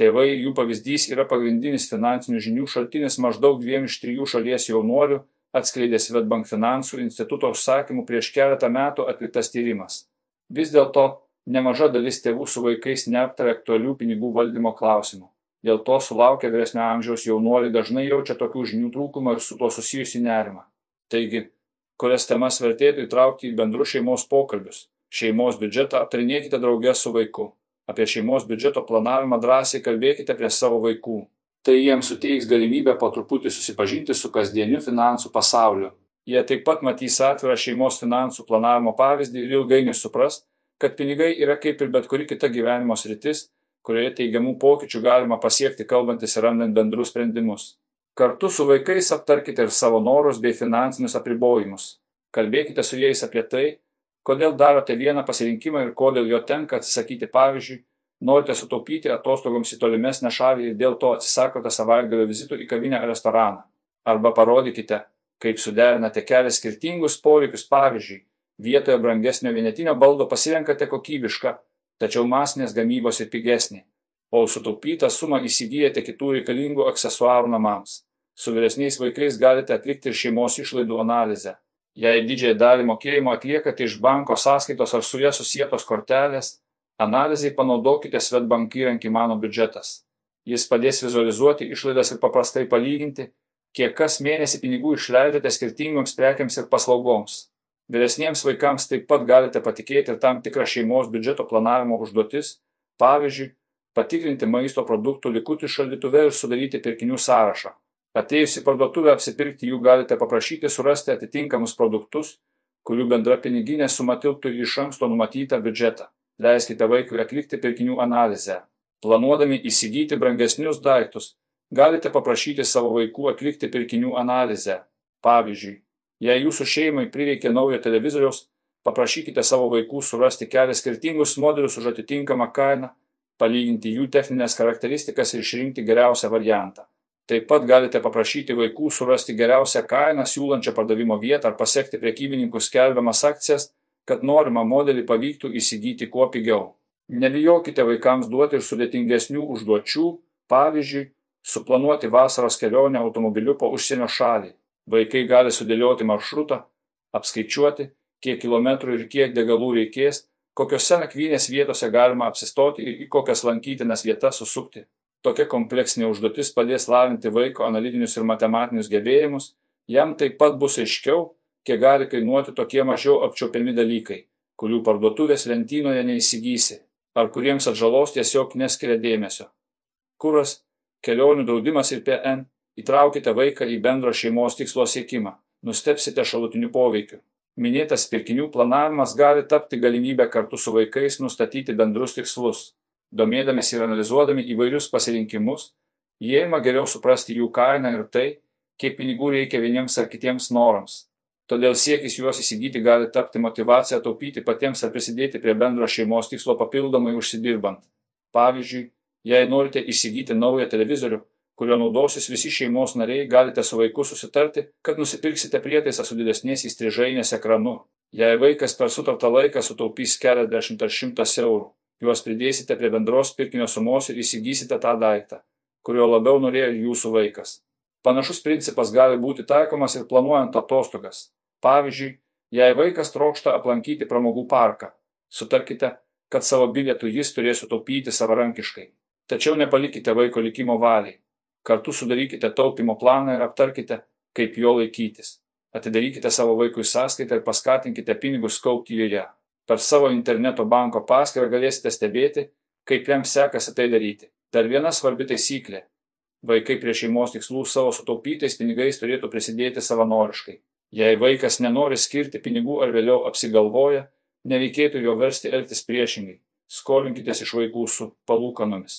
Tėvai jų pavyzdys yra pagrindinis finansinių žinių šaltinis maždaug dviem iš trijų šalies jaunuolių, atskleidė Svetbank finansų instituto užsakymų prieš keletą metų atliktas tyrimas. Vis dėlto nemaža dalis tėvų su vaikais neaptarė aktualių pinigų valdymo klausimų. Dėl to sulaukę vyresnio amžiaus jaunuoliai dažnai jaučia tokių žinių trūkumą ir su tuo susijusi nerimą. Taigi, kurias temas vertėtų įtraukti į bendrus šeimos pokalbius. Šeimos biudžetą aptarinėkite draugę su vaiku. Apie šeimos biudžeto planavimą drąsiai kalbėkite prie savo vaikų. Tai jiems suteiks galimybę po truputį susipažinti su kasdieniu finansų pasauliu. Jie taip pat matys atvirą šeimos finansų planavimo pavyzdį ir ilgainiui supras, kad pinigai yra kaip ir bet kuri kita gyvenimo sritis, kurioje teigiamų pokyčių galima pasiekti kalbantis ir randant bendrus sprendimus. Kartu su vaikais aptarkite ir savo norus bei finansinius apribojimus. Kalbėkite su jais apie tai, kodėl darote vieną pasirinkimą ir kodėl jo tenka atsisakyti. Pavyzdžiui, norite sutaupyti atostogoms į tolimesnę šalį ir dėl to atsisakote savaitgalio vizitų į kavinę ar restoraną. Arba parodykite, kaip suderinate kelias skirtingus poreikius. Pavyzdžiui, vietoje brangesnio vienetinio baldo pasirenkate kokybišką, tačiau masinės gamybos ir pigesnį o sutaupytą sumą įsigyjate kitų reikalingų aksesuarų namams. Su vyresniais vaikais galite atlikti ir šeimos išlaidų analizę. Jei didžiąją dalį mokėjimo atliekate iš banko sąskaitos ar su ja susijėtos kortelės, analizai panaudokite Svetbank įrankį Mano biudžetas. Jis padės vizualizuoti išlaidas ir paprastai palyginti, kiek kas mėnesį pinigų išleidote skirtingoms prekiams ir paslaugoms. Vyresniems vaikams taip pat galite patikėti ir tam tikrą šeimos biudžeto planavimo užduotis, pavyzdžiui, patikrinti maisto produktų likutį šaldytuve ir sudaryti pirkinių sąrašą. Atėjus į parduotuvę apsipirkti jų galite paprašyti surasti atitinkamus produktus, kurių bendra piniginė suma tilptų į iš anksto numatytą biudžetą. Leiskite vaikui atlikti pirkinių analizę. Planuodami įsigyti brangesnius daiktus, galite paprašyti savo vaikų atlikti pirkinių analizę. Pavyzdžiui, jei jūsų šeimai prireikia naujo televizoriaus, paprašykite savo vaikų surasti kelias skirtingus modelius už atitinkamą kainą palyginti jų technines charakteristikas ir išrinkti geriausią variantą. Taip pat galite paprašyti vaikų surasti geriausią kainą siūlančią pardavimo vietą ar pasiekti prekybininkų skelbiamas akcijas, kad norimą modelį pavyktų įsigyti kuo pigiau. Nebijokite vaikams duoti ir sudėtingesnių užduočių, pavyzdžiui, suplanuoti vasaros kelionę automobiliu po užsienio šalį. Vaikai gali sudėlioti maršrutą, apskaičiuoti, kiek kilometrų ir kiek degalų reikės kokiose nakvynės vietose galima apsistoti ir į kokias lankytinas vietas susukti. Tokia kompleksinė užduotis padės lavinti vaiko analitinius ir matematinius gebėjimus, jam taip pat bus aiškiau, kiek gali kainuoti tokie mažiau apčiopiami dalykai, kurių parduotuvės lentynoje neįsigysi, ar kuriems atžalos tiesiog neskiria dėmesio. Kuras, kelionių draudimas ir PN įtraukite vaiką į bendro šeimos tikslo siekimą, nustepsite šalutiniu poveikiu. Minėtas pirkinių planavimas gali tapti galimybę kartu su vaikais nustatyti bendrus tikslus. Domėdamės ir analizuodami įvairius pasirinkimus, jie ima geriau suprasti jų kainą ir tai, kiek pinigų reikia vieniems ar kitiems norams. Todėl siekis juos įsigyti gali tapti motivacija taupyti patiems ar prisidėti prie bendro šeimos tikslo papildomai užsidirbant. Pavyzdžiui, jei norite įsigyti naują televizorių, kuriuo naudosis visi šeimos nariai, galite su vaiku susitarti, kad nusipirksite prietaisą su didesnės įstrižainės ekranu. Jei vaikas per sutartą laiką sutaupys keliasdešimt ar šimtas eurų, juos pridėsite prie bendros pirkinio sumos ir įsigysite tą daiktą, kurio labiau norėjo jūsų vaikas. Panašus principas gali būti taikomas ir planuojant atostogas. Pavyzdžiui, jei vaikas trokšta aplankyti pramogų parką, sutarkite, kad savo bilietų jis turės sutaupyti savarankiškai. Tačiau nepalikite vaiko likimo valiai. Kartu sudarykite taupimo planą ir aptarkite, kaip jo laikytis. Atidarykite savo vaikui sąskaitą ir paskatinkite pinigus kaupti joje. Per savo interneto banko paskyrą galėsite stebėti, kaip jam sekasi tai daryti. Dar viena svarbi taisyklė. Vaikai prie šeimos tikslų savo sutaupytais pinigais turėtų prisidėti savanoriškai. Jei vaikas nenori skirti pinigų ar vėliau apsigalvoja, nereikėtų jo versti elgtis priešingai. Skolinkitės iš vaikų su palūkanomis.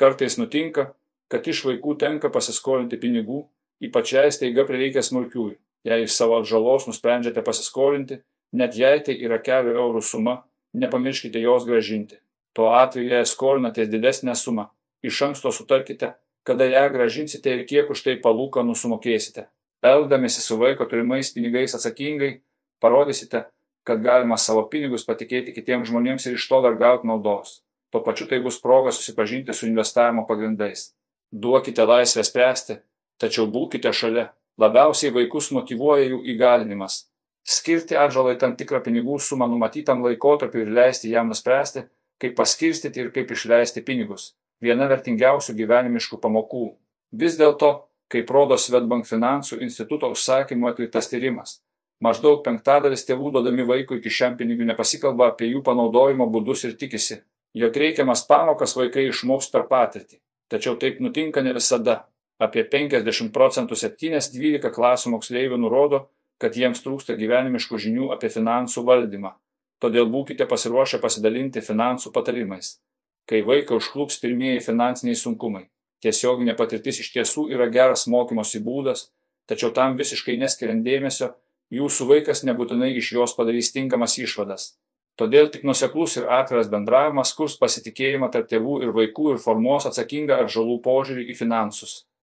Kartais nutinka, kad iš vaikų tenka pasiskolinti pinigų, ypač jei staiga prireikia smulkiųjų. Jei iš savo atžalos nusprendžiate pasiskolinti, net jei tai yra kelių eurų suma, nepamirškite jos gražinti. Tuo atveju, jei skolinatės didesnę sumą, iš anksto sutarkite, kada ją gražinsite ir kiek už tai palūkanų sumokėsite. Elgdamėsi su vaiko turimais pinigais atsakingai, parodysite, kad galima savo pinigus patikėti kitiems žmonėms ir iš to dar gauti naudos. Tuo pačiu tai bus proga susipažinti su investavimo pagrindais. Duokite laisvę spręsti, tačiau būkite šalia. Labiausiai vaikus motivuoja jų įgalinimas. Skirti atžalai tam tikrą pinigų sumą numatytam laikotarpiu ir leisti jam nuspręsti, kaip paskirstyti ir kaip išleisti pinigus. Viena vertingiausių gyvenimiškų pamokų. Vis dėlto, kaip rodo Svetbank finansų instituto užsakymu atliktas tyrimas, maždaug penktadalis tėvų duodami vaikui kišenpinigių nepasikalba apie jų panaudojimo būdus ir tikisi, jog reikiamas pamokas vaikai išmoks per patirtį. Tačiau taip nutinka ne visada. Apie 50 procentų 7-12 klasių moksleivių nurodo, kad jiems trūksta gyvenimiškų žinių apie finansų valdymą. Todėl būkite pasiruošę pasidalinti finansų patarimais. Kai vaiką užklups pirmieji finansiniai sunkumai. Tiesioginė patirtis iš tiesų yra geras mokymosi būdas, tačiau tam visiškai neskiriant dėmesio, jūsų vaikas nebūtinai iš jos padarys tinkamas išvadas. Todėl tik nuseklus ir atviras bendravimas kurs pasitikėjimą tarp tėvų ir vaikų ir formuos atsakingą ar žalų požiūrį į finansus.